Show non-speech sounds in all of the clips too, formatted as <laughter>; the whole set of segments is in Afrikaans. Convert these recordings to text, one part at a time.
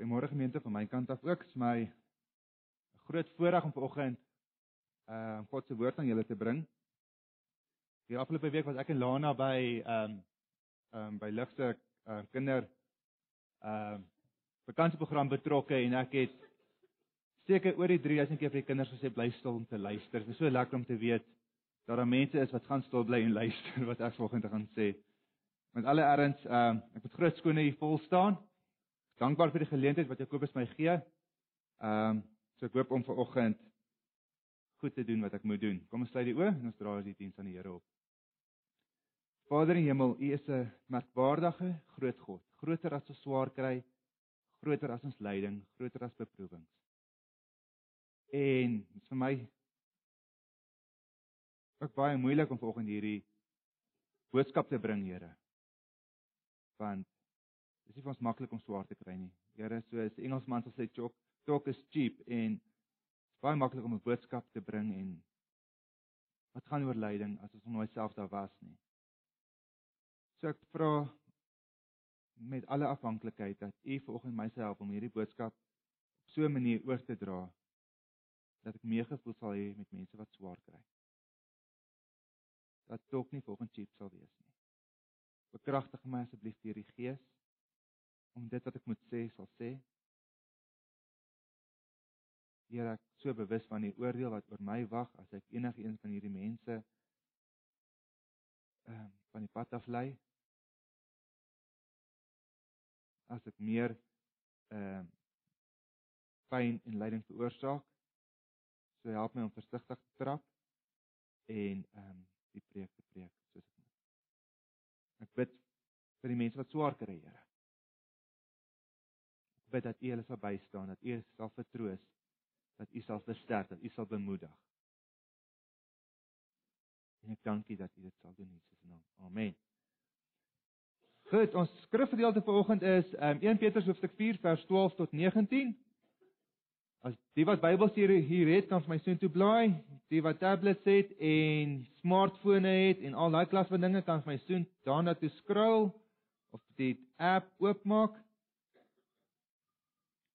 Goeiemôre gemeente van my kant af ook. Dit is my 'n groot voorreg om vanoggend uh um, God se woord aan julle te bring. Die afgelope week was ek en Lana by um um by ligste uh, kinder um vakansieprogram betrokke en ek het seker oor die 3000 keer vir die kinders gesê bly stil om te luister. Dit is so lekker om te weet dat daar mense is wat gaan stil bly en <laughs> luister wat ek vanoggend gaan sê. Met alle erns, um ek het groot skone hier vol staan dankbaar vir die geleentheid wat Jakobus my gee. Ehm um, so ek hoop om vanoggend goed te doen wat ek moet doen. Kom ons sluit die oë en ons dra ons die diens aan die Here op. Vader in hemel, U is 'n merkwaardige groot God, groter as ons swaar kry, groter as ons lyding, groter as beproewings. En dit is vir my ook baie moeilik om vanoggend hierdie boodskap te bring, Here. Want Dis nie vir ons maklik om swaar te kry nie. Here, soos die Engelsman sal sê talk, talk is cheap en dit's baie maklik om 'n boodskap te bring en wat gaan oor lyding as ons nooit self daar was nie. So ek vra met alle afhanklikheid dat U vanoggend myself om hierdie boodskap op so 'n manier oor te dra dat ek meegevoel sal hê met mense wat swaar kry. Dat dalk nie volgens cheap sal wees nie. Bekragtig my asseblief deur die Gees om dit wat ek moet sê sal sê. Here, ek so bewus van die oordeel wat oor my wag as ek enigiets van hierdie mense ehm um, van die pad af lei. As ek meer ehm um, pyn en lyding veroorsaak, so help my om versigtig te trap en ehm um, die preek te preek soos ek moet. Ek bid vir die mense wat swaar kry, Here bid dat U hulle sal bystaan, dat U sal vertroos, dat U sal versterk, dat U sal bemoedig. En ek dankie dat U dit sal doen in Jesus naam. Amen. Goed, ons skrifgedeelte vir oggend is um, 1 Petrus hoofstuk 4 vers 12 tot 19. As die wat Bybels hier hier het, kan vir my sien toe blaai. Die wat tablets het en smartphone het en al daai klas van dinge kan vir my sien daarna toe scroll of die app oopmaak.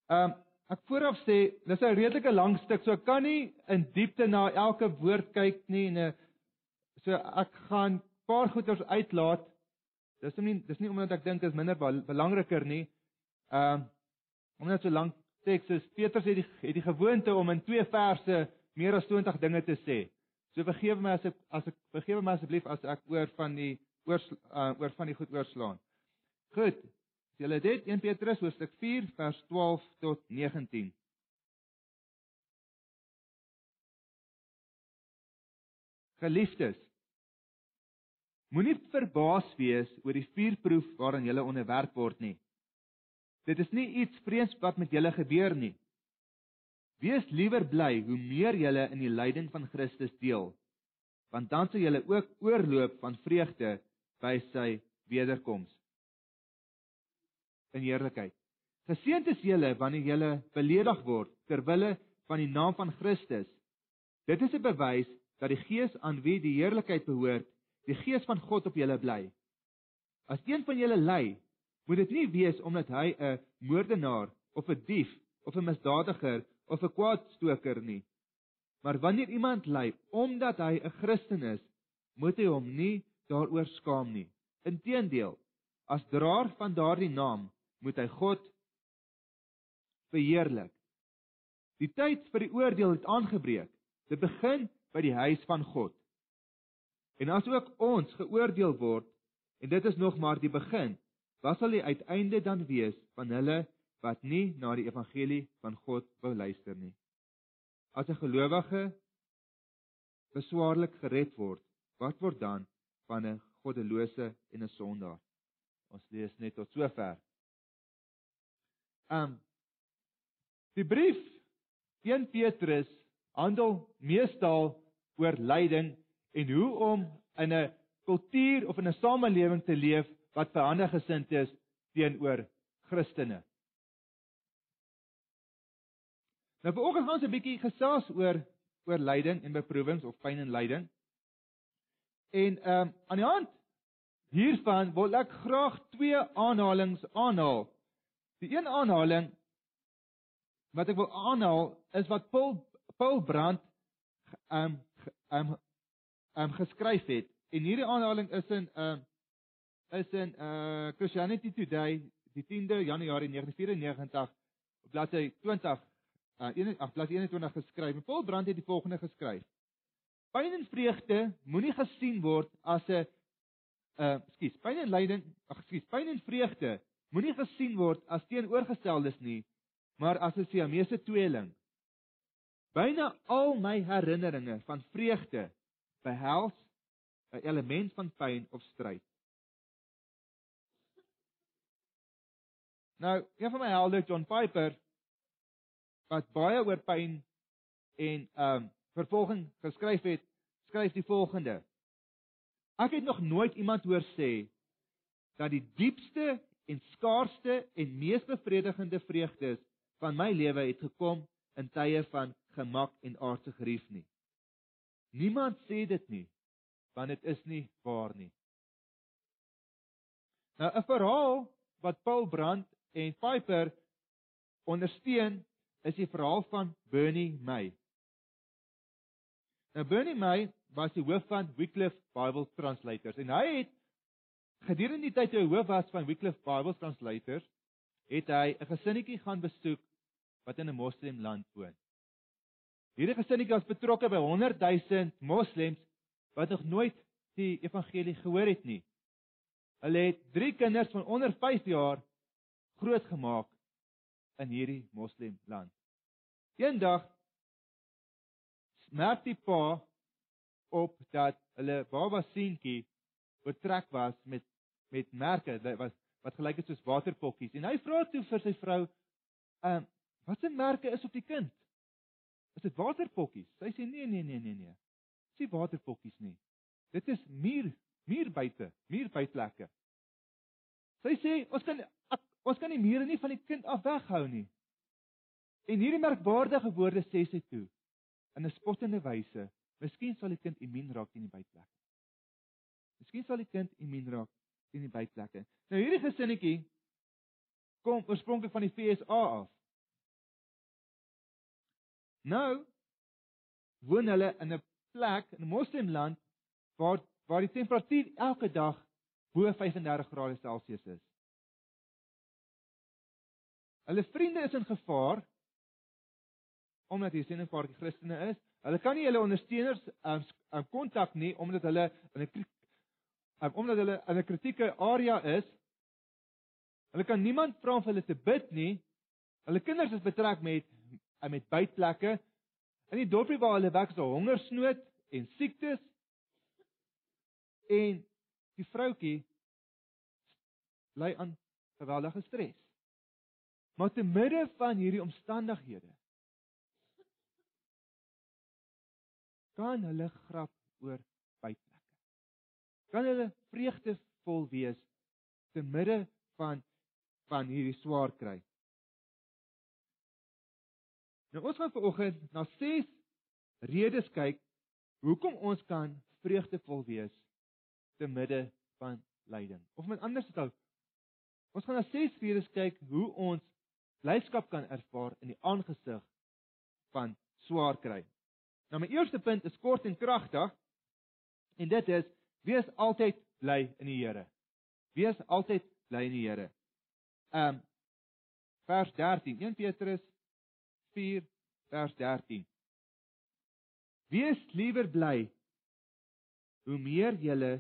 Ehm um, ek vooraf sê dis 'n redelike lang stuk, so ek kan nie in diepte na elke woord kyk nie en 'n so ek gaan paar goeters uitlaat. Dis nie dis nie omdat ek dink dit is minder belangriker nie. Ehm um, omdat so lank teks is, Petrus het die het die gewoonte om in twee verse meer as 20 dinge te sê. So vergewe my as ek as ek vergewe my asseblief as ek oor van die oor uh, oor van die goed oorslaan. Goed. As julle dit 1 Petrus hoofstuk 4 vers 12 tot 19. Geliefdes, moenie verbaas wees oor die vuurproef waaraan julle onderwerp word nie. Dit is nie iets vreemds wat met julle gebeur nie. Wees liewer bly hoe meer julle in die lyding van Christus deel, want dan sal julle ook oorloop van vreugde by sy wederkoms in heerlikheid. Geseënd is julle wanneer julle beledig word ter wille van die naam van Christus. Dit is 'n bewys dat die Gees aan wie die heerlikheid behoort, die Gees van God op julle bly. As een van julle ly, moet dit nie wees omdat hy 'n moordenaar of 'n dief of 'n misdadiger of 'n kwaadstoker nie. Maar wanneer iemand ly omdat hy 'n Christen is, moet hy hom nie daaroor skaam nie. Inteendeel, as draer van daardie naam moet hy God verheerlik. Die tyd vir die oordeel het aangebreek. Dit begin by die huis van God. En as ook ons geoordeel word, en dit is nog maar die begin, wat sal die uiteinde dan wees van hulle wat nie na die evangelie van God wou luister nie? As 'n gelowige beswaarlik gered word, wat word dan van 'n goddelose en 'n sondaar? Ons lees net tot sover. Um die brief 1 Petrus handel meestal oor lyding en hoe om in 'n kultuur of in 'n samelewing te leef wat verhandig gesind is teenoor Christene. Nou vanoggend gaan ons 'n bietjie gesels oor oor lyding en beproewings of pyn en lyding. En ehm um, aan die hand hiervan wil ek graag twee aanhalinge aanhaal Die een aanhaling wat ek wil aanhaal is wat Paul Paul Brand ehm ehm ehm geskryf het. En hierdie aanhaling is in ehm uh, is in uh Christianity Today die 10de Januarie 1994 op bladsy 20 uh 1 ag bladsy 21 geskryf. En Paul Brand het die volgende geskryf: Pyn en vreugde moenie gesien word as 'n uh skus, pyn en lyding, ag skus, pyn en vreugde moenie gesien word as teenoorgesteldes nie, maar as 'n siamese tweeling. Byna al my herinneringe van vreugde behels 'n element van pyn of stryd. Nou, een van my helde, John Piper, wat baie oor pyn en ehm um, vervolging geskryf het, skryf die volgende: Ek het nog nooit iemand hoor sê dat die diepste en skaarsste en mees bevredigende vreugdes van my lewe het gekom in tye van gemak en aardse gerief nie. Niemand sê dit nie, want dit is nie waar nie. Nou 'n verhaal wat Paul Brand en Piper ondersteun is die verhaal van Bernie May. Nou Bernie May was die hoof van Wycliffe Bible Translators en hy het Gedurende die tyd toe hy hoof was van Wycliffe Bible Translators, het hy 'n gesinnetjie gaan besoek wat in 'n moslimland woon. Hierdie gesinnetjie was betrokke by 100 000 moslems wat nog nooit die evangelie gehoor het nie. Hulle het 3 kinders van onder 5 jaar grootgemaak in hierdie moslimland. Eendag merk die pa op dat hulle baba seentjie betrek was met met merke wat wat gelyk het soos waterpokkies. En hy vra toe vir sy vrou ehm uh, wat se merke is op die kind? Is dit waterpokkies? Sy sê nee nee nee nee nee. Dis nie waterpokkies nie. Dit is muur muur buite muur buitlekke sy sê ons kan ons kan die mure nie van die kind af weghou nie. En hierdie merkwaardige woorde sê sy toe in 'n spottende wyse miskien sal die kind immuun raak teen die buitlekke Miskien sal die kind immuun raak teen die bytplekke. Nou hierdie gesinnetjie kom oorspronklik van die FSA af. Nou woon hulle in 'n plek in 'n moslimland waar waar die temperatuur elke dag bo 35 grade Celsius is. Hulle vriende is in gevaar omdat hier sien 'n paar Christene is. Hulle kan nie hulle ondersteuners um, um, kontak nie omdat hulle in 'n omdat hulle in 'n kritieke area is. Hulle kan niemand vra om hulle te bid nie. Hulle kinders is betrek met met bytplekke. In die dorpie waar hulle werk is daar hongersnood en siektes. En die vroutjie ly aan geweldige stres. Maar te midde van hierdie omstandighede kan hulle grap oor kan hulle vreugdevol wees te midde van van hierdie swaar kry. Nou ons gaan vanoggend na ses redes kyk hoekom ons kan vreugdevol wees te midde van lyding. Of met ander woorde, ons gaan na ses redes kyk hoe ons blydskap kan ervaar in die aangesig van swaar kry. Nou my eerste punt is kort en kragtig en dit is Wees altyd bly in die Here. Wees altyd bly in die Here. Um vers 13, 1 Petrus 4 vers 13. Wees liewer bly hoe meer julle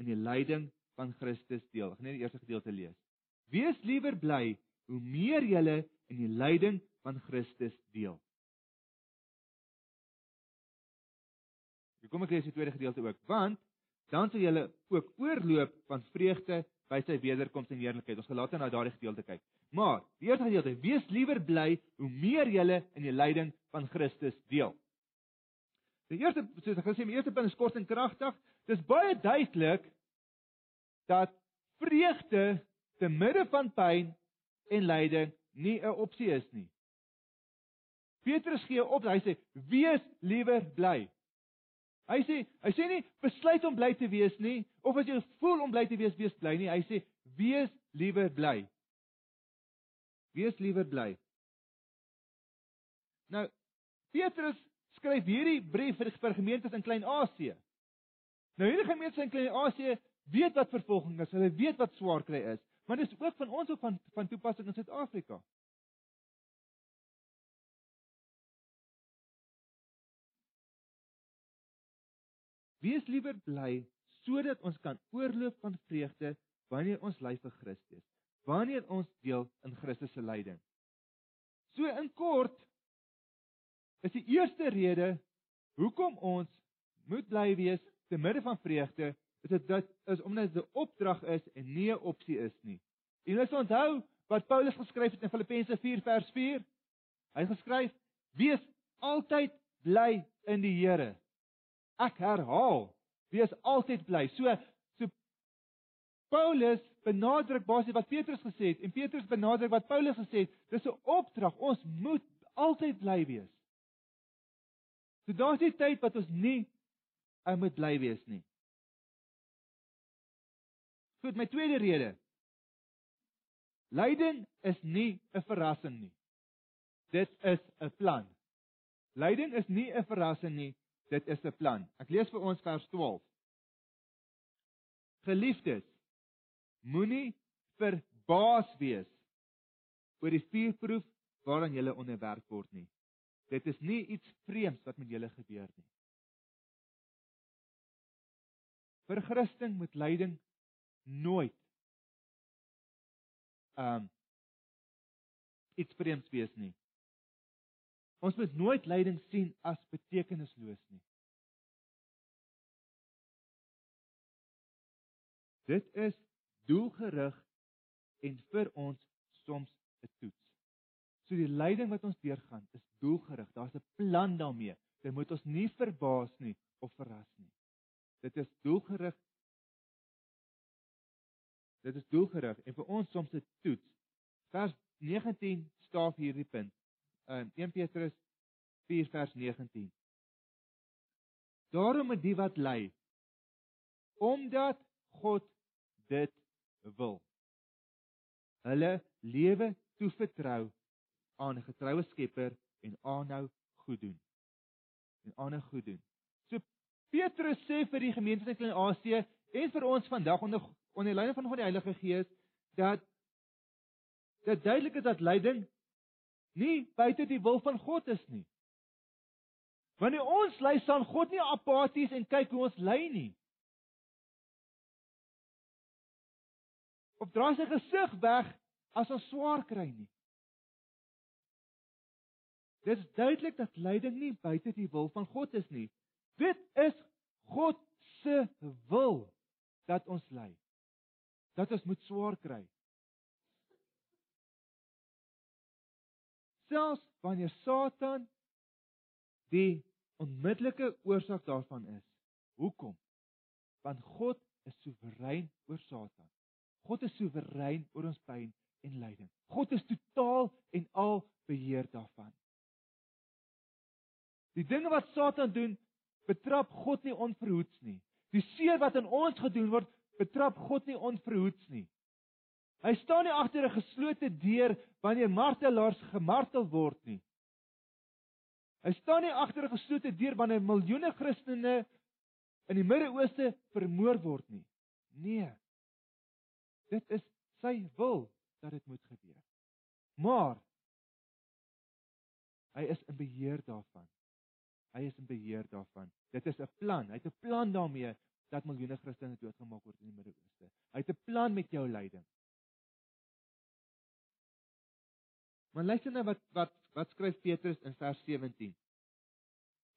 in die lyding van Christus deel. Ek gaan net die eerste gedeelte lees. Wees liewer bly hoe meer julle in die lyding van Christus deel. Kom ek lees die tweede gedeelte ook, want dan sal julle ook oorloop van vreugde by sy wederkoms en heerlikheid. Ons later na daardie gedeelte kyk. Maar die eerste gedeelte, wees liewer bly hoe meer julle in die lyding van Christus deel. Die eerste soos ek gesê, my eerste punt is kort en kragtig. Dis baie duidelik dat vreugde te midde van pyn en lyding nie 'n opsie is nie. Petrus gee op, hy sê: "Wees liewer bly." Hy sê, hy sê nie besluit om bly te wees nie, of as jy voel om bly te wees, wees bly nie. Hy sê wees liewer bly. Wees liewer bly. Nou Petrus skryf hierdie brief vir die gemeentes in Klein-Asië. Nou hierdie gemeentes in Klein-Asië weet wat vervolging is. Hulle weet wat swaar kry is, maar dit is ook van ons ook van van toepassing in Suid-Afrika. Wees liewer bly sodat ons kan oorloop van vreugde wanneer ons ly vir Christus, wanneer ons deel in Christus se lyding. So in kort is die eerste rede hoekom ons moet bly wees te midde van vreugde, is dit dat is omdat dit 'n opdrag is en nie 'n opsie is nie. En ons onthou wat Paulus geskryf het in Filippense 4 vers 4. Hy het geskryf: "Wees altyd bly in die Here." Ek herhaal, wees altyd bly. So so Paulus benadruk basies wat Petrus gesê het en Petrus benadruk wat Paulus gesê het. Dis 'n opdrag. Ons moet altyd bly wees. So daar's nie tyd wat ons nie ou moet bly wees nie. Goed, my tweede rede. Lyding is nie 'n verrassing nie. Dit is 'n plan. Lyding is nie 'n verrassing nie, dit is 'n plan. Ek lees vir ons vers 12. Geliefdes, moenie verbaas wees oor die vuurproef waaraan julle onderwerp word nie. Dit is nie iets vreemds wat met julle gebeur nie. Vir Christen moet lyding nooit um iets vreemds wees nie. Ons moet nooit lyding sien as betekenisloos nie. Dit is doelgerig en vir ons soms 'n toets. So die lyding wat ons deurgaan is doelgerig. Daar's 'n plan daarmee. Dit moet ons nie verbaas nie of verras nie. Dit is doelgerig. Dit is doelgerig en vir ons soms 'n toets. Vers 19 staaf hierdie punt. In 1 Petrus 4 vers 19. Daarom met die wat ly omdat God dit wil. Hulle lewe toevertrou aan 'n getroue Skepper en aanhou goed doen. En aanhou goed doen. So Petrus sê vir die gemeente in Klein-Asië en vir ons vandag onder onder die leiding van God die Heilige Gees dat dit duidelik is dat lyding nie buite die wil van God is nie. Wanneer ons ly, staan God nie apaties en kyk hoe ons ly nie. Of draai sy gesig weg as ons swaar kry nie. Dit is duidelik dat lyding nie buite die wil van God is nie. Dit is God se wil dat ons ly. Dat ons moet swaar kry. Selfs wanneer Satan die onmiddellike oorsaak daarvan is. Hoekom? Want God is soewerein oor Satan. God is soewerein oor ons pyn en lyding. God is totaal en al beheer daarvan. Die dinge wat Satan doen, betrap God nie onverhoeds nie. Die seer wat aan ons gedoen word, betrap God nie onverhoeds nie. Hy staan nie agter 'n geslote deur wanneer martelaars gemartel word nie. Hy staan nie agter 'n geslote deur wanneer miljoene Christene in die Midde-Ooste vermoor word nie. Nee. Dit is sy wil dat dit moet gebeur. Maar hy is in beheer daarvan. Hy is in beheer daarvan. Dit is 'n plan. Hy het 'n plan daarmee dat miljoene Christene doodgemaak word in die Midde-Ooste. Hy het 'n plan met jou lyding. Maar luister nou wat wat wat skryf Petrus in vers 17.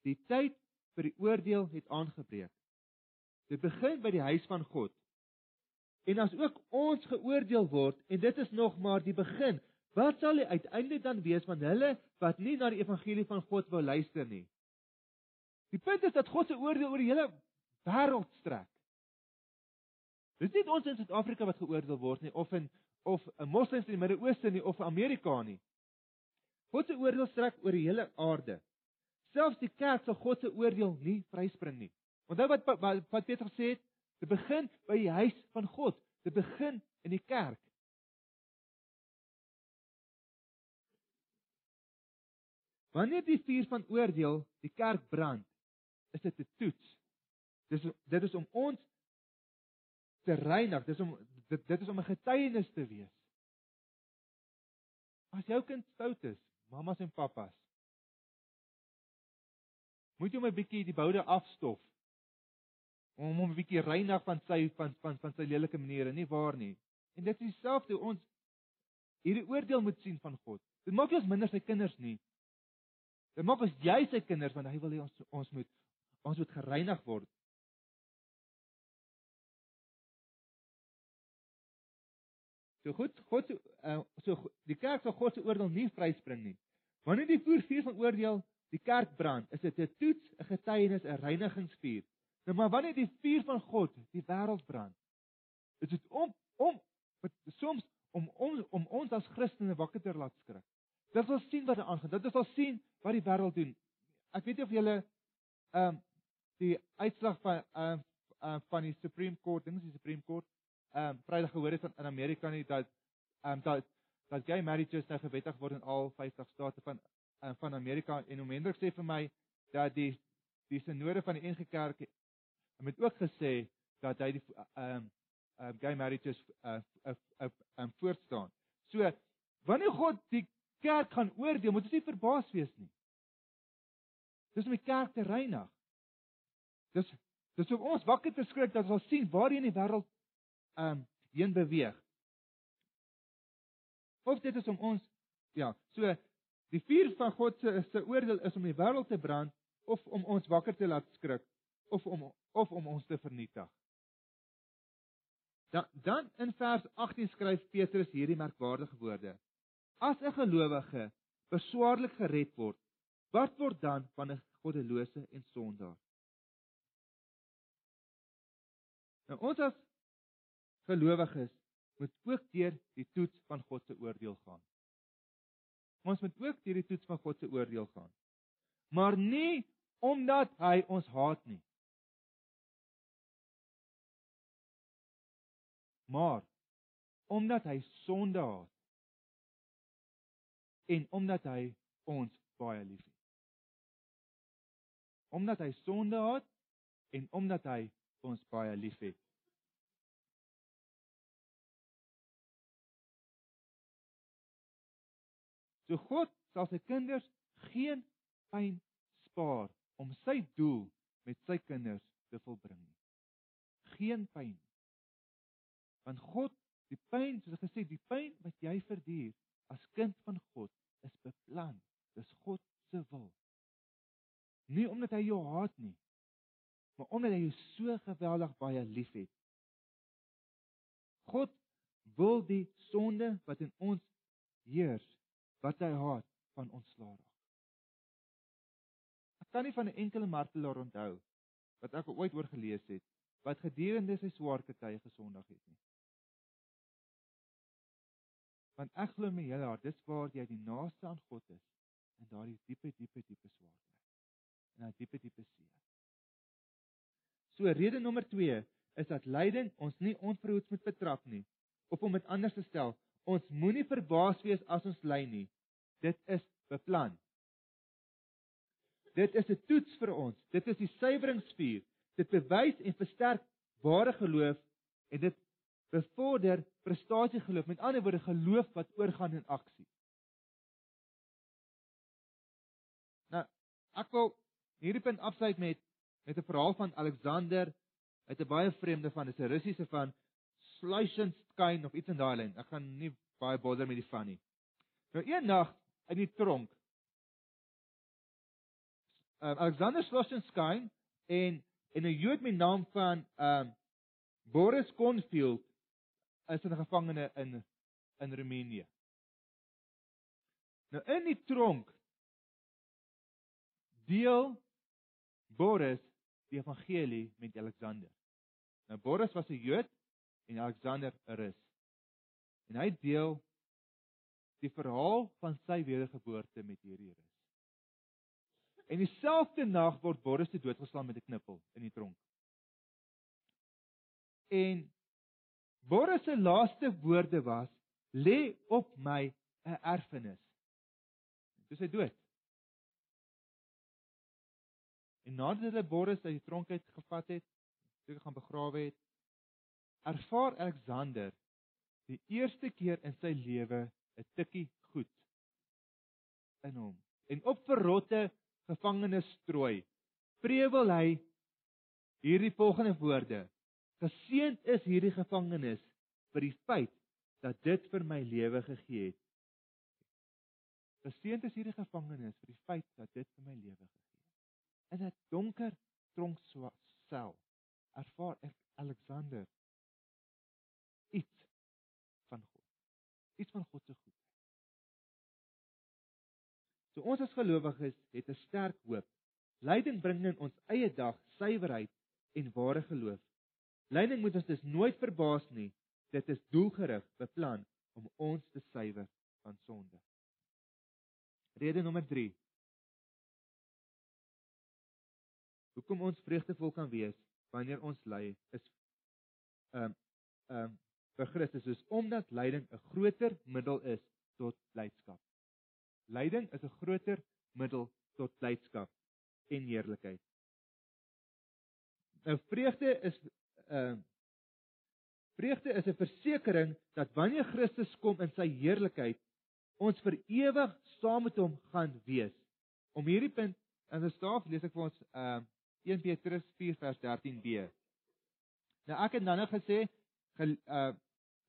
Die tyd vir die oordeel het aangebreek. Dit begin by die huis van God. En as ook ons geoordeel word en dit is nog maar die begin, wat sal die uiteinde dan wees van hulle wat nie na die evangelie van God wou luister nie? Die punt is dat God se oordeel oor die hele wêreld strek. Dit is nie ons in Suid-Afrika wat geoordeel word nie of in of 'n moslems in die Midde-Ooste nie of Amerika nie. God se oordeel strek oor die hele aarde. Selfs die kerk sal God se oordeel nie vryspring nie. Onthou wat wat, Petrus gesê het, dit begin by die huis van God. Dit begin in die kerk. Wanneer die vuur van oordeel die kerk brand, is dit 'n toets. Dis dit is om ons te reinig, dis om dit dit is om 'n getuienis te wees. As jou kind stout is, mamas en pappas, moet jy 'n bietjie die boude afstof om hom 'n bietjie reinig van sy van van van sy lelike maniere, nie waar nie? En dit is dieselfde ons hierdie oordeel moet sien van God. Dit maak ons minder sy kinders nie. Dit maak ons jy sy kinders want hy wil hê ons ons moet ons moet gereinig word. So goed, God se uh, so die kerk sal God se oordeel nie vryspring nie. Wanneer die vuur van oordeel die kerk brand, is dit 'n toets, 'n getuienis, 'n reinigingsvuur. Nou maar wanneer die vuur van God die wêreld brand, is dit om om soms om om om ons as Christene wakker te laat skrik. Dit wil sien wat er aangaan. Dit wil sien wat die wêreld doen. Ek weet nie of julle ehm um, die uitslag van ehm uh, van die Supreme Court, dink die Supreme Court ehm um, Vrydag gehoor het van in Amerika nie dat ehm um, dat dat gay marriages nou gewettig word in al 50 state van um, van Amerika en om Hendrik sê vir my dat die die sinode van die NG Kerk het ook gesê dat hy die ehm um, um, gay marriages uh uh, uh um, voortstaan. So wanneer God die kerk gaan oordeel, moet ons nie verbaas wees nie. Dis om die kerk te reinig. Dis dis om ons wakker te skrik dat ons sien waarheen die wêreld um heen beweeg. Of dit is om ons ja, so die vuur van God se se oordeel is om die wêreld te brand of om ons wakker te laat skrik of om of om ons te vernietig. Dan dan in vers 18 skryf Petrus hierdie merkwaardige woorde. As 'n gelowige beswaarlik gered word, wat word dan van 'n goddelose en sondaar? Nou ons as gelowiges moet ook deur die toets van God se oordeel gaan. Ons moet ook deur die toets van God se oordeel gaan. Maar nie omdat hy ons haat nie. maar omdat hy sonde haat en omdat hy ons baie liefhet. Omdat hy sonde haat en omdat hy ons baie liefhet. So God sal sy kinders geen pyn spaar om sy doel met sy kinders te volbring nie. Geen pyn Want God, die pyn, soos ek gesê, die pyn wat jy verduur as kind van God is beplan. Dis God se wil. Nie omdat hy jou haat nie, maar omdat hy jou so geweldig baie liefhet. God wil die sonde wat in ons heers, wat hy haat, van ontslaa raak. Ek kan nie van 'n enkele martelaar onthou wat ek ooit oor gelees het wat gedurende sy swaar tye gesondig het nie. Want ek glo my hele hart, dis waar jy die naaste aan God is in daardie diepe diepe diepe swaarkry. In daai diepe diepe seer. So rede nommer 2 is dat lyding ons nie onverhoeds moet betrap nie. Of om dit anders te stel, ons moenie verbaas wees as ons ly nie. Dit is beplan. Dit is 'n toets vir ons. Dit is die suiweringsvuur. Dit bewys en versterk ware geloof en dit bevorder prestasiegeloof, met ander woorde geloof wat oorgaan in aksie. Nou, ek wil hierdie punt afsluit met met 'n verhaal van Alexander uit 'n baie vreemde van, dis 'n Russiese van Sluishenstein of iets in daai lyn. Ek gaan nie baie bother met die van nie. Nou een nag in die tronk. Uh, Alexander Sluishenstein en en 'n Jood met naam van um, Boris Konfield is 'n gevangene in in Roemenië. Nou in die tronk deel Boris die evangelie met Alexander. Nou Boris was 'n Jood en Alexander 'n Rus. En hy deel die verhaal van sy wedergeboorte met hierdie Rus. En dieselfde nag word Boris te dood geslaan met 'n knippel in die tronk. En Boris se laaste woorde was: "Lê op my 'n erfenis." Dis hy dood. En nadat hulle Boris uit die tronk uit gevat het, seker gaan begrawe het, ervaar Alexander die eerste keer in sy lewe 'n tikkie goed in hom. En op verrotte gevangenes strooi, prewel hy hierdie volgende woorde: Geseend is hierdie gevangenes vir die feit dat dit vir my lewe gegee het. Geseend is hierdie gevangenes vir die feit dat dit vir my lewe gegee het. In 'n donker tronksel ervaar ek Alexander Iets van God se goedheid. So ons as gelowiges het 'n sterk hoop. Lyding bring in ons eie dag suiwerheid en ware geloof. Lyding moet ons dus nooit verbaas nie. Dit is doelgerig beplan om ons te suiwer van sonde. Rede nommer 3. Hoekom ons vreugdevol kan wees wanneer ons ly is ehm um, ehm um, vir Christus is omdat lyding 'n groter middel is tot blydskap. Lyding is 'n groter middel tot blydskap en heerlikheid. Nou vreugde is 'n uh, vreugde is 'n versekering dat wanneer Christus kom in sy heerlikheid, ons vir ewig saam met hom gaan wees. Om hierdie punt in die staaf lees ek vir ons uh 1 Petrus 4 vers 13b. Nou ek het nou net gesê ge, uh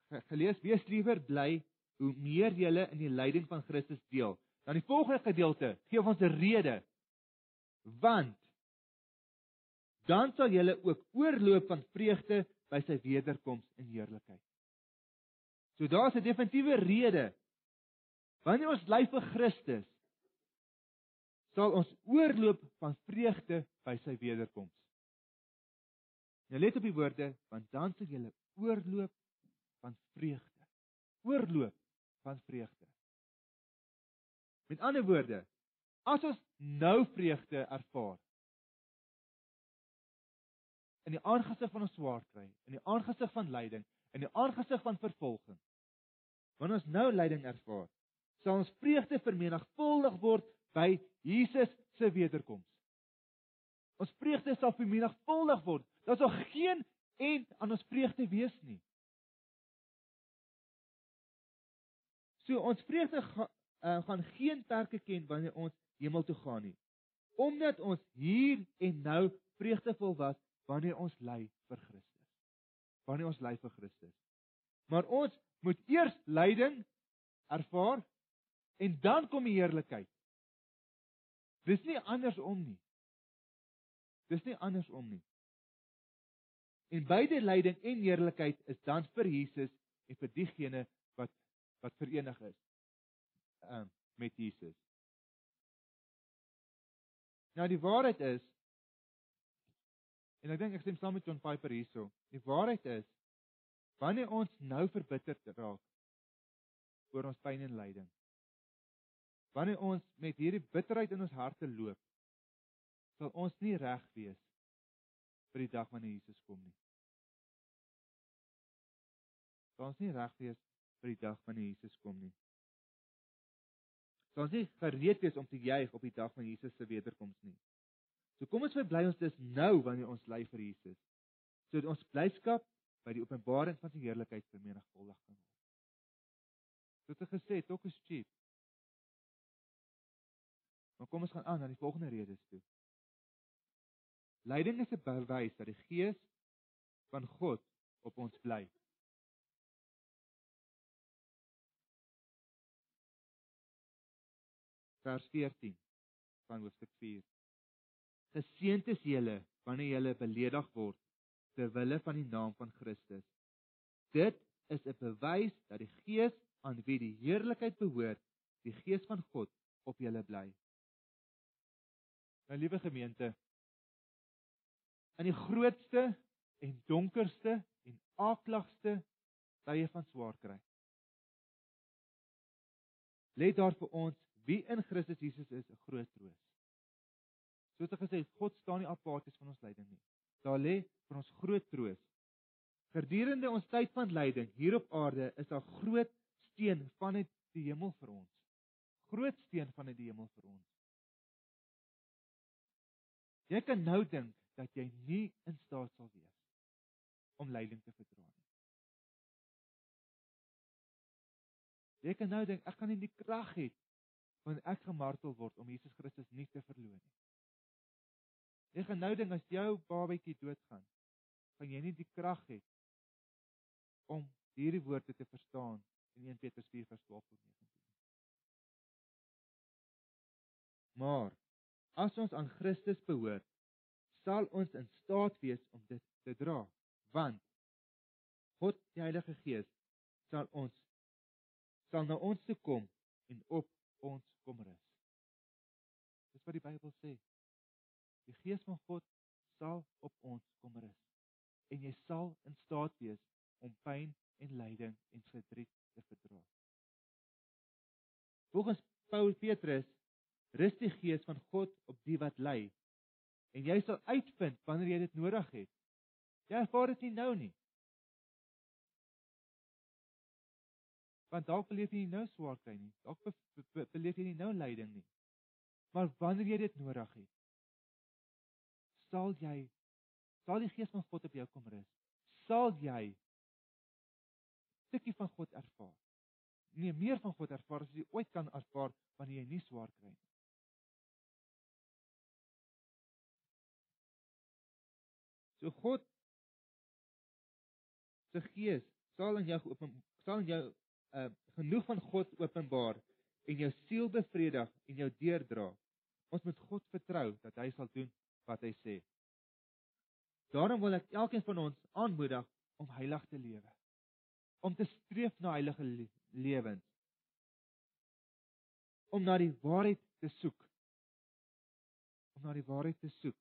<laughs> gelees wees liewer bly hoe meer jy in die lyding van Christus deel. Dan die volgende gedeelte gee ons 'n rede. Want dan sal jy ook oorloop van vreugde by sy wederkoms in heerlikheid. So daar's 'n definitiewe rede. Wanneer ons ly vir Christus, sal ons oorloop van vreugde by sy wederkoms. Nou let op die woorde, want dan sal jy oorloop van vreugde. Oorloop van vreugde. Met ander woorde, as ons nou vreugde ervaar in die aangesig van ons swaar kry, in die aangesig van lyding, in die aangesig van vervolging, wanneer ons nou lyding ervaar, sal ons vreugde vermenigvuldig word by Jesus se wederkoms. Ons vreugde sal vermenigvuldig word. Daar sal geen eind aan ons vreugde wees nie. So ons vreugde ga, uh, gaan geen perke ken wanneer ons hemel toe gaan nie. Omdat ons hier en nou vreugdevol was wanneer ons ly vir Christus. Wanneer ons ly vir Christus. Maar ons moet eers lyding ervaar en dan kom die heerlikheid. Dis nie andersom nie. Dis nie andersom nie. En beide lyding en heerlikheid is dan vir Jesus en vir diegene wat verenig is um, met Jesus. Nou die waarheid is en ek dink ek stem saam met John Piper hierso. Die waarheid is wanneer ons nou verbitterd raak oor ons pyn en lyding. Wanneer ons met hierdie bitterheid in ons harte loop, sal ons nie reg wees vir die dag wanneer Jesus kom nie. Sal ons nie reg wees vir die dag wanneer Jesus kom nie. Sal ons nie gereed wees om te juig op die dag van Jesus se wederkoms nie. So kom ons verbly ons dis nou wanneer ons ly vir Jesus. Sodat ons blydskap by die openbaring van sy heerlikheid vermenigvuldig kan word. Dit het gesê, "Tok is cheap." Maar kom ons gaan aan na die volgende redes toe. Lyding is 'n bewys dat die Gees van God op ons bly. Vers 14 van hoofstuk 4. Geseënd is julle wanneer julle beledig word ter wille van die naam van Christus. Dit is 'n bewys dat die Gees aan wie die heerlikheid behoort, die Gees van God op julle bly. Nou liewe gemeente, in die grootste en donkerste en aakligste tye van swaar kry. Let daar vir ons wie in Christus Jesus is 'n groot troos. Soos ek gesê het, God staan nie apaties van ons lyding nie. Daar lê vir ons groot troos. Gedurende ons tyd van lyding hier op aarde is daar groot steen vanuit die hemel vir ons. Groot steen vanuit die hemel vir ons. Jy kan nou dink dat jy nie in staat sal wees om lyding te verdra nie. Jy kan nou dink ek gaan nie die krag hê wanneer ek gemartel word om Jesus Christus nie te verloon nie. Jy gaan nou dink as jou babatjie doodgaan, gaan jy nie die krag hê om hierdie woorde te verstaan in 1 Petrus 4:12-19. Maar as ons aan Christus behoort, sal ons in staat wees om dit te dra, want God, die Heilige Gees, sal ons sal na ons toe kom en op ons kom rus. Dis wat die Bybel sê. Die Gees van God sal op ons kom rus en jy sal in staat wees om pyn en lyding en verdriet te verdra. Volgens Paulus Petrus rus die Gees van God op die wat ly en jy sal uitvind wanneer jy dit nodig het. Jy ervaar dit nie nou nie. Want dalk beleef jy nou swaar kry nie. Dalk beleef jy nie nou lyding nie. Maar wanneer jy dit nodig het, sal jy sal die gees van God op jou kom rus. Sal jy stukkie van God ervaar. Nee, meer van God ervaar as jy ooit kan ervaar wanneer jy nie swaar kry nie. So God se gees sal in jou open sal in jou uh genoeg van God openbaar en jou siel bevredig en jou deurdra. Ons moet God vertrou dat hy sal doen wat hy sê. Daarom wil ek elkeen van ons aanmoedig om heilig te lewe. Om te streef na heilige lewens. Om na die waarheid te soek. Om na die waarheid te soek.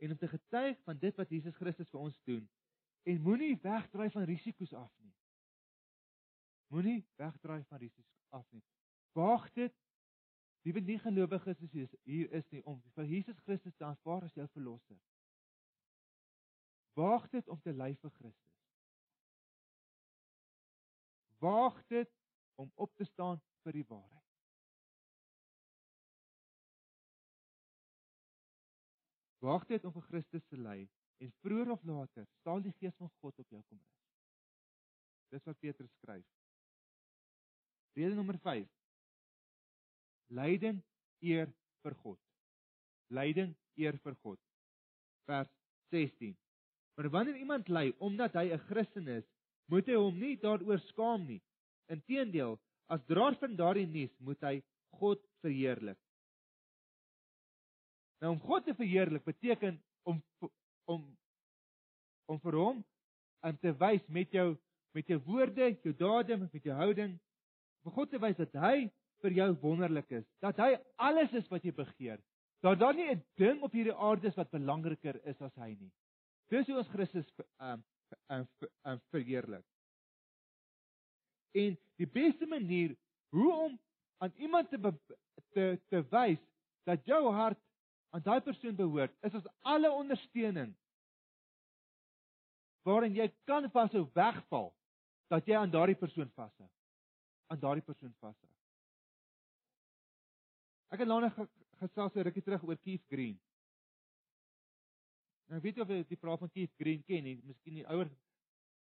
En om te getuig van dit wat Jesus Christus vir ons doen en moenie wegdraai van risiko's af nie. Moenie wegdraai van risiko's af nie. Waag dit Liewe nie gelowiges is hier is nie om vir Jesus Christus te aanvaar as jou verlosser. Waag dit om te ly vir Christus. Waag dit om op te staan vir die waarheid. Waag dit om vir Christus te ly en vroeër of later sal die gees van God op jou kom rus. Dis wat Petrus skryf. Rede nommer Lyding eer vir God. Lyding eer vir God. Vers 16. Maar wanneer iemand ly omdat hy 'n Christen is, moet hy hom nie daaroor skaam nie. Inteendeel, as draer van daardie nuus, moet hy God verheerlik. Nou om God te verheerlik beteken om om om vir hom aan te wys met jou met jou woorde, jou dade, met jou houding, vir God te wys dat hy vir jou wonderlik is, dat hy alles is wat jy begeer. Dat daar nie 'n ding op hierdie aarde is wat belangriker is as hy nie. Dis hoe ons Christus ehm um, ehm um, verheerlik. En die beste manier hoe om aan iemand te te te wys dat jou hart aan daai persoon behoort, is as alle ondersteuning waarin jy kan vashou wegval, dat jy aan daardie persoon vashou. Aan daardie persoon vashou. Ek het nog gesels 'n rukkie terug oor Keith Green. Nou weet of jy die verhaal van Keith Green ken nie, miskien die ouer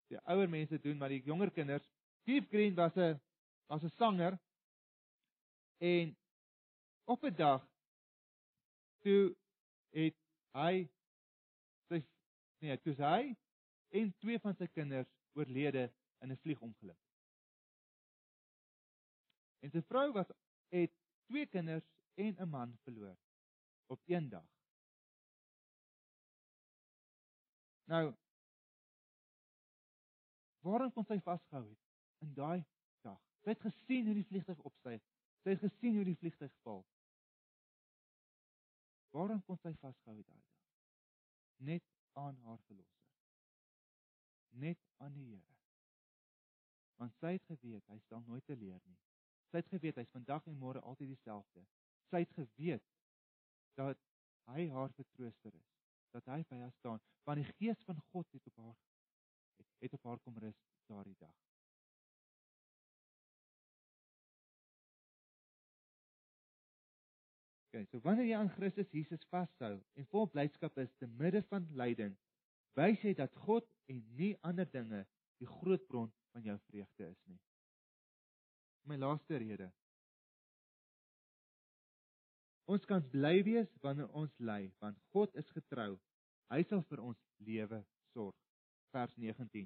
die ouer mense doen, maar die jonger kinders, Keith Green was 'n was 'n sanger en op 'n dag toe het hy sy nee, toe hy en twee van sy kinders oorlede in 'n vliegongeluk. En sy vrou was het twee kinders en 'n man verloor op een dag. Nou Waarom kon sy vasgehou het in daai dag? Sy het gesien hoe die vliegtuig opstyg. Sy het gesien hoe die vliegtuig val. Waarom kon sy vasgehou het daai dag? Net aan haar verlosser. Net aan die Here. Want sy het geweet hy sal nooit te leer nie. Sy het geweet hy's vandag en môre altyd dieselfde sy het geweet dat hy haar vertrooster is, dat hy by haar staan, want die gees van God het op haar het, het op haar kom rus daardie dag. Okay, so wanneer jy aan Christus Jesus vashou en vol blydskap is te midde van lyding, wys jy dat God en nie ander dinge die groot bron van jou vreugde is nie. My laaste rede. Ons kan bly wees wanneer ons ly, want God is getrou. Hy sal vir ons lewe sorg. Vers 19.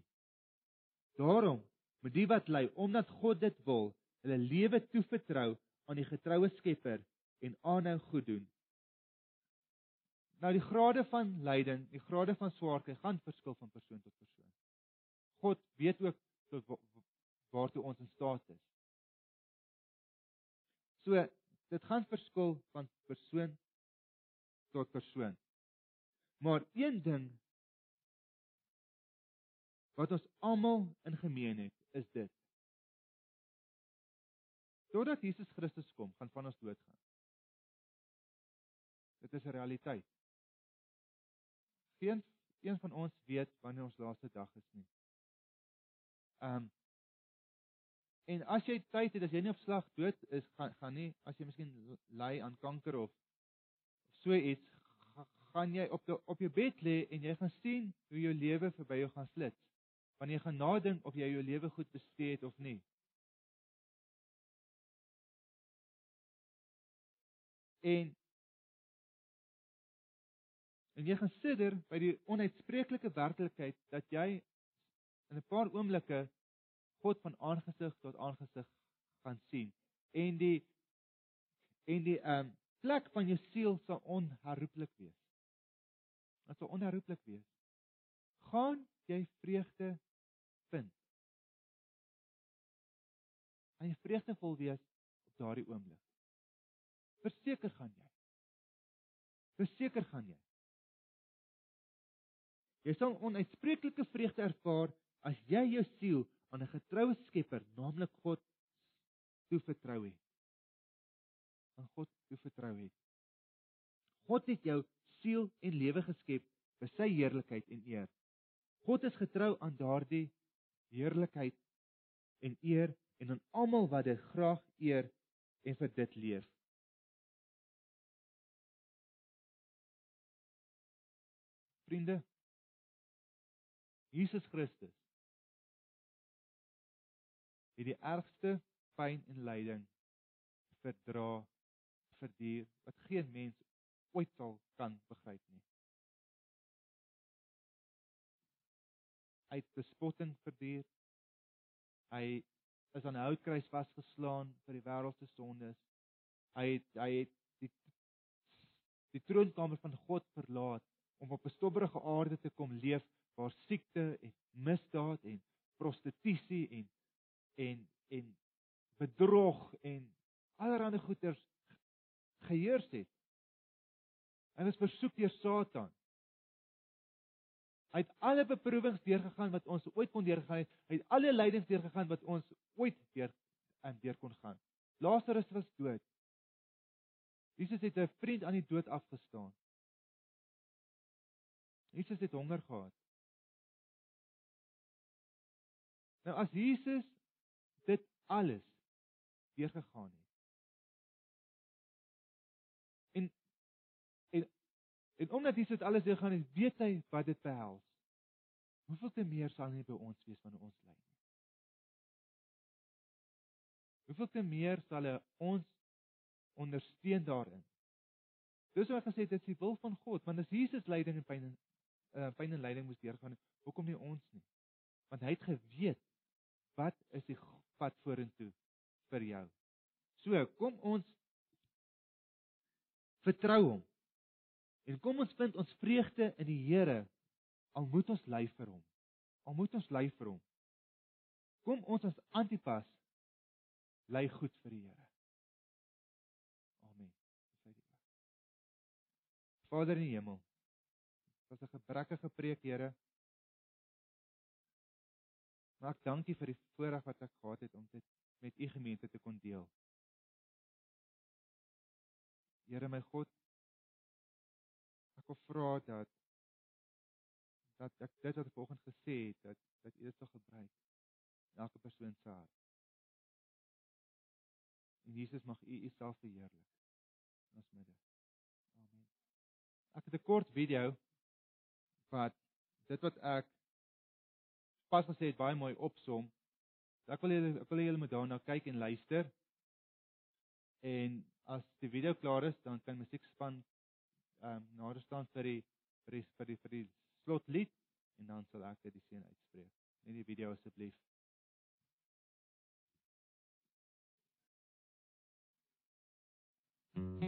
Daarom moet die wat ly, omdat God dit wil, hulle lewe toevertrou aan die getroue Skepper en aanhou goed doen. Nou die grade van lyding, die grade van swaarkry gaan verskil van persoon tot persoon. God weet ook tot waartoe ons in staat is. So, dit gaan verskil van persoon tot persoon. Maar een ding wat ons almal in gemeen het, is dit. Totdat Jesus Christus kom, gaan van ons doodgaan. Dit is 'n realiteit. Geen een van ons weet wanneer ons laaste dag is nie. Ehm um, En as jy tyd het, as jy nie op slag dood is, gaan gaan nie, as jy miskien ly aan kanker of so iets, gaan jy op die, op jou bed lê en jy gaan sien hoe jou lewe verby jou gaan flits. Wanneer jy gaan nadink of jy jou lewe goed bestee het of nie. En En jy gaan sidder by die onuitspreeklike werklikheid dat jy in 'n paar oomblikke God van aangesig tot aangesig gaan sien. En die en die ehm um, plek van jou siel sal onherroepelik wees. Dit sal onherroepelik wees. Gaan jy vreugde vind? Gaan jy vreugdevol wees op daardie oomblik? Verseker gaan jy. Verseker gaan jy. Jy sal onuitspreeklike vreugde ervaar as jy jou siel aan 'n getroue Skepper, naamlik God, toe vertrou het. Aan God toe vertrou het. God het jou siel en lewe geskep vir sy heerlikheid en eer. God is getrou aan daardie heerlikheid en eer en aan almal wat dit graag eer en vir dit leef. Vriende, Jesus Christus het die ergste pyn en lyding verdra vir die wat geen mens ooit sal kan begryp nie. Hy het bespotting verduur. Hy is aan 'n houtkruis vasgeslaan vir die wêreld se sondes. Hy het hy het die die troonkamer van God verlaat om op 'n stobberige aarde te kom leef waar siekte en misdaad en prostitusie en en en bedrog en allerlei goeters geheers het. En is versoek deur Satan. Hy het alle beproewings deurgegaan wat ons ooit kon deurgaan het. Hy het alle lydings deurgegaan wat ons ooit deur en deur kon gaan. Lazarus was dood. Jesus het 'n vriend aan die dood afgestaan. Jesus het honger gehad. Nou as Jesus dit alles deurgegaan het. En en en omdat hy dit alles deurgaan het, weet hy wat dit behels. Hoeveel te meer sal nie by ons wees wanneer ons ly nie. Hoeveel te meer sal hy ons ondersteun daarin. Dis wat gesê het dit is die wil van God, want as Jesus lyding en pyn en uh, pyn en lyding moes deurgaan, hoekom nie ons nie? Want hy het geweet wat is die pad vorentoe vir jou. So, kom ons vertrou hom. En kom ons vind ons vreugde in die Here al moet ons ly vir hom. Al moet ons ly vir hom. Kom ons as Antipas ly goed vir die Here. Amen. Vader in die hemel. Dit was 'n gebrekkige preek, Here. Maar ek dankie vir die voorreg wat ek gehad het om dit met u gemeente te kon deel. Here my God, ek wil vra dat dat ek dit wat vanoggend gesê het dat dat u dit sal gebruik in elke persoon se hart. En Jesus mag u u self verheerlik. in ons midde. Amen. Ek het 'n kort video wat dit wat ek pas gesê het baie mooi opsom. Ek wil julle ek wil julle moet daarna kyk en luister. En as die video klaar is, dan kan musiekspan ehm um, nader staan vir die vir die vir die, vir die slotlied en dan sal ek dit die seën uitspreek. Net die video asseblief. I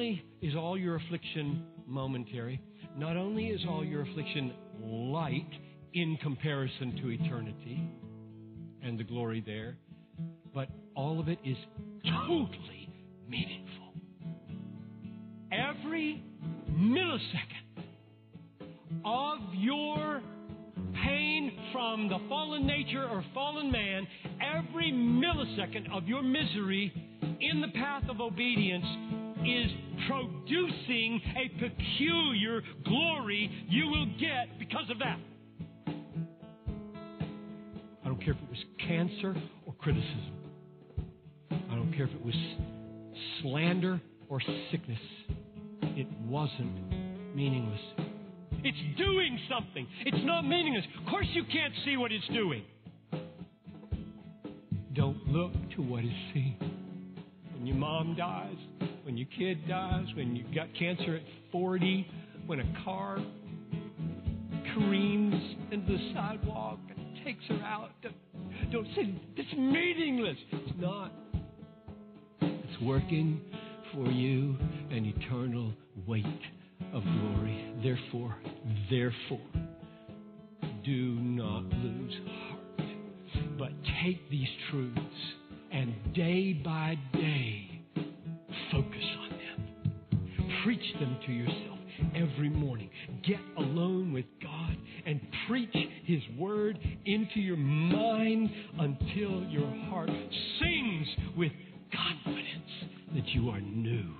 only is all your affliction momentary, not only is all your affliction light in comparison to eternity and the glory there, but all of it is totally meaningful. Every millisecond of your pain from the fallen nature or fallen man, every millisecond of your misery in the path of obedience is producing a peculiar glory you will get because of that. I don't care if it was cancer or criticism. I don't care if it was slander or sickness. It wasn't meaningless. It's doing something. It's not meaningless. Of course, you can't see what it's doing. Don't look to what is seen. When your mom dies, when your kid dies, when you've got cancer at 40, when a car careens into the sidewalk, and takes her out. Don't, don't say it's meaningless. It's not. It's working for you an eternal weight of glory. Therefore, therefore, do not lose heart, but take these truths and day by day them. To yourself every morning. Get alone with God and preach His Word into your mind until your heart sings with confidence that you are new